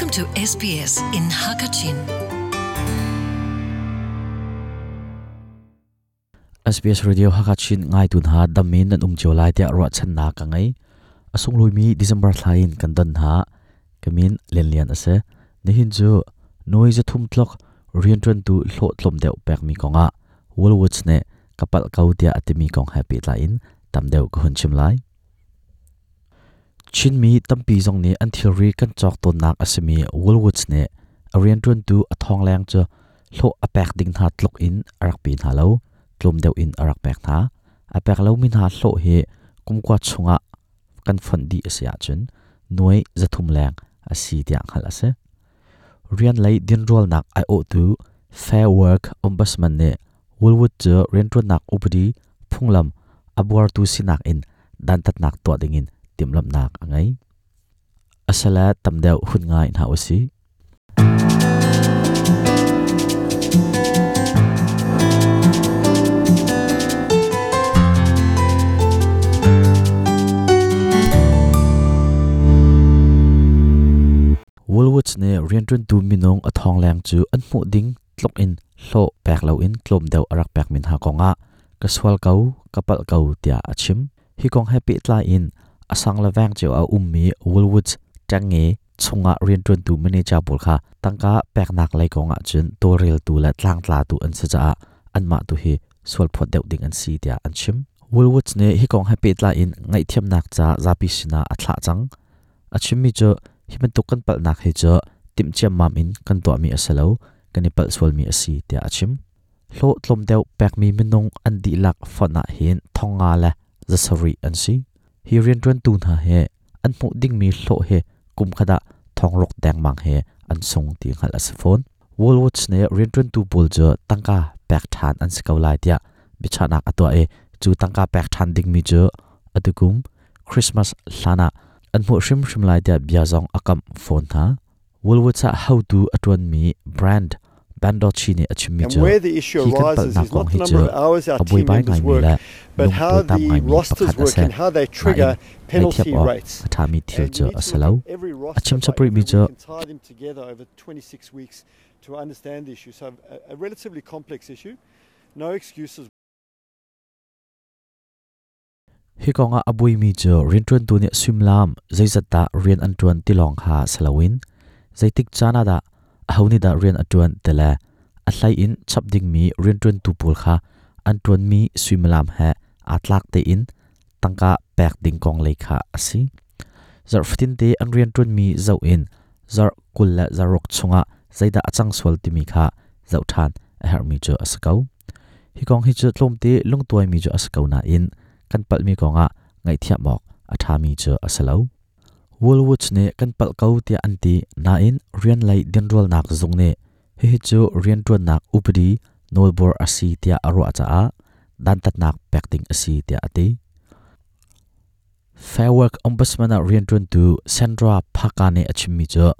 Welcome to SBS in Hakachin. SBS Radio Hakachin, ngai tun ha damin nan um chiu lai, tia ro chan na ka ngai. Asung lui mi, December thlain, kan dan ha kamin len lian ase ni hin chu noi za thum tlok rian tran tu, hlo tlom deuh pek mi konga Woolwoods ne kapal kau tia atimi kong happy tlain tam deuh ko hun chim lai chin mi tampi zong ni an thil ri kan chok to nak asemi Woolwoods ne arian tun tu athong lang chu hlo apek ding tha tlok in arak pi na lo tlum deu in arak pek tha apek lo min ha hlo he kumkwa chunga kan fon di asia chun noi zathum lang asi tiang khal ase rian lai din rol nak i o tu fair work ombudsman ne Woolwood cho rian tun nak upadi phunglam abuar tu sinak in dan tat nak to dingin timlam nak angai asala tamdeu hun ngai na osi Woolwoods ne rientun tu minong athong lang chu an mu ding tlok in hlo pek lo in tlom deu arak pek min ha konga kaswal kau kapal kau tia achim hi kong happy tla in asang la wang chu a ummi Woolwoods tange chunga rian tun tu manager bul kha tangka pek nak lai ko nga chun to rel tu la tlang tla tu an sa cha an ma tu hi sol phot deuh ding an si tia an chim Woolwoods ne hi kong happy tla in ngai thiam nak cha zapi sina a thla chang a chim mi chu hi man tu kan pal nak he cho tim chiam mam in kan to mi asalo kani pal sol mi asi tia achim lo tlom deuh pek mi minung an di lak fona ah hin thonga la zasari an si hi rian tran tu na he. An mu ding mi hlo he. Kum khada thong rok dang mang he. An song ti hal as phone. Woolworths ne rian tran tu bol jo tangka pek than an sikau lai tia. Bichanak atwa e. Chu tangka pek than ding mi jo atukum Christmas hlana an mu shrim shrim lai dia bia zong akam phone tha Woolworths how to atwan mi brand bando chini achimi And jo where the issue hi kan pal arises na is kong not hi our abui bai ngai mi la how tu tam ngai the mi rosters pakhat work ase and how they na trigger in penalty thiap o rates. athami thil to every roster achim every mi jo week and tie them together over 26 weeks to understand the issue. So a, a relatively complex issue. No excuses. hi konga abui mi cho rintun tu ne swimlam zaizata rian antun tilong ha salawin zaitik chana da ahuni da rian atun tele a hlai in chapding mi rintun tu pul kha antun mi swimlam ha atlak te in tangka pek ding kong le kha asi zar fitin te an rian tun mi zau in zar kulla zarok chunga zaida achang swal ti mi kha zau than a her mi cho asakau hi kong hi chu tlom te lung tuai mi cho asakau na in kan pal mi konga ngai thia mok a tha mi chu asalo Woolwoods ne kan pal kau tia anti na in rian lai din rol nak zung ne. He hi chu rian tuan nak upadi nolbor asi tia aro acha a dan tat nak pekting asi tia ati Fair Work Ombudsman rian tuan tu Sandra Phakane achimi chu.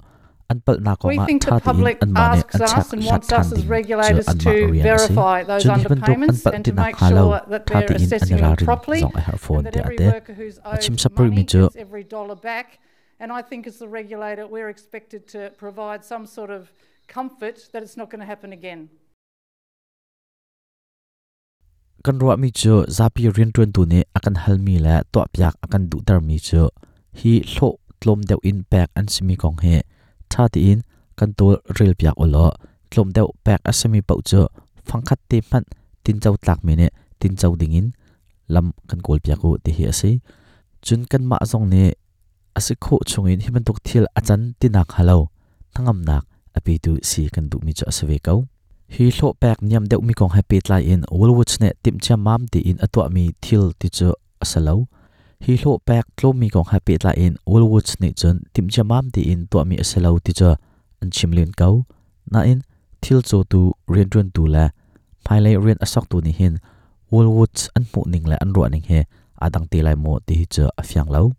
An pal na ko the tha ti an ma ne asks an chak and lat wants than ding chu regulators an ma to rian asi verify those Chun hi ban tuk an underpayments pal and ti halo sure that tha ti in an ra rin zong a her phone and that ti every ate Achim sapri mi chu gets every dollar back. And I think as the regulator, we're expected to provide some sort of comfort that it's not going to happen again. kan ruwa mi chu zapi rian tuan tu ne akan halmi la to pyak akan du tar mi chu hi hlo tlom deuh in pek an simi kong he tha ti in kan tol ril pyak olo tlom deuh pek asami pau chu phangkhat te man tin chau tlak mi ne tin chau ding in lam kan kol pyaku te hi ase chun kan ma zong ne asi kho chungin himan tok thil achan tinak halo. Thangam nak, api tu si kan du mi cha asave kau. Hi hlo pek niam deuh mi kong happy tlai in. Woolwoods ne tim cha mam ti in atwa mi thil ti chu asalo. Hi hlo pek tlo mi kong happy tlai in. Woolwoods ne chun tim cha mam ti in to mi asalo ti cha an chimlin kau. Na in, thil cho tu rian run tu la phai lai rian asak tu ni hin. Woolwoods an mu ning la an ro ning he. Adang ti lai mo ti cha afyang lo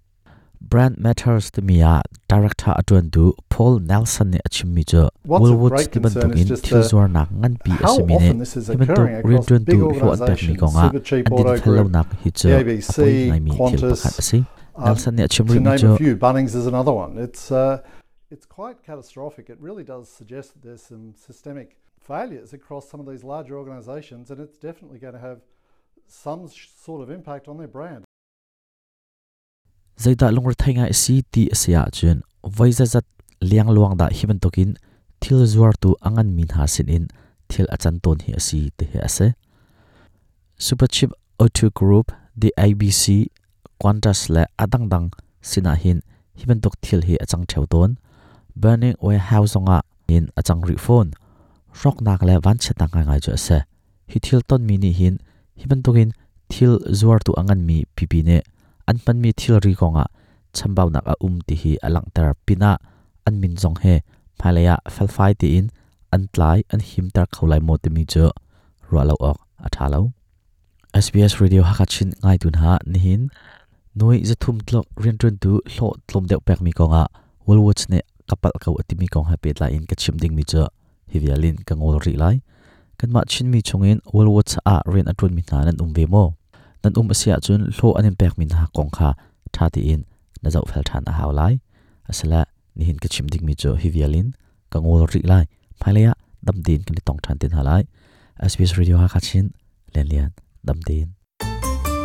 brand matters to me a director atun tu paul nelson ne achimmi chu What's of woolwoods great ti ban concern tuk is in just thil the- zuar nak ngan pi How asimi ne often this is himan tuk occurring rian across run big tu hlo an pek mi organisations, konga Supercheap an din Auto fellow Group, nak hi chu the apoi ABC, ngai mi thil Qantas, pakhat asi um, nelson ne to achimri mi name chu a few. Bunnings is another one. It's uh, it's quite catastrophic. It really does suggest that there's some systemic failures across some of these larger organisations, and it's definitely going to have some sort of impact on their brand. Zaida lungur thainga si ti asia chun vaiza zat liang luang da himan tokin thil zuar tu angan min ha sin in thil achan ton hi asi te he ase Superchip O2 Group the ABC Qantas le adang dang sina hin himan tok thil hi achang theu ton burning warehouse nga in achang ri phone rock nak le van chetang ngai jo ase hi thil ton mi ni hin himan tokin thil zuar tu angan mi pipi ne an pan mi thil ri konga ah, chambau nak a um ti hi alang tar pina ah, an min jong he. Phalaya ah, felfai ti in, an tlai, an him tar khaulai mo te mi cho rualo ok athalo SBS radio hakachin ngai tun ha nihin noi za thum tlok, rian tun tu, hlo tlom deuh pek mi konga wolwatch ne, kapal kau atimi kong ha pet la in ka chim ding mi cho hivialin kangol ri lai. Kan ma chin mi chungin wolwatch a, rian atun mi nan an um ve mo nan um asia chun hlo anin pek min ha kong kha tha ti in na zau fel than a haw lai. Asala ni hin ka chim ding mi cho hivialin ka ngol ri lai. Phailaya ah, dam din kan tong than tin halai SBS radio ha kachin len lian, dam din.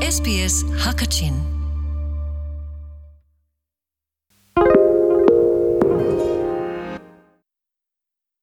SBS Hakachin.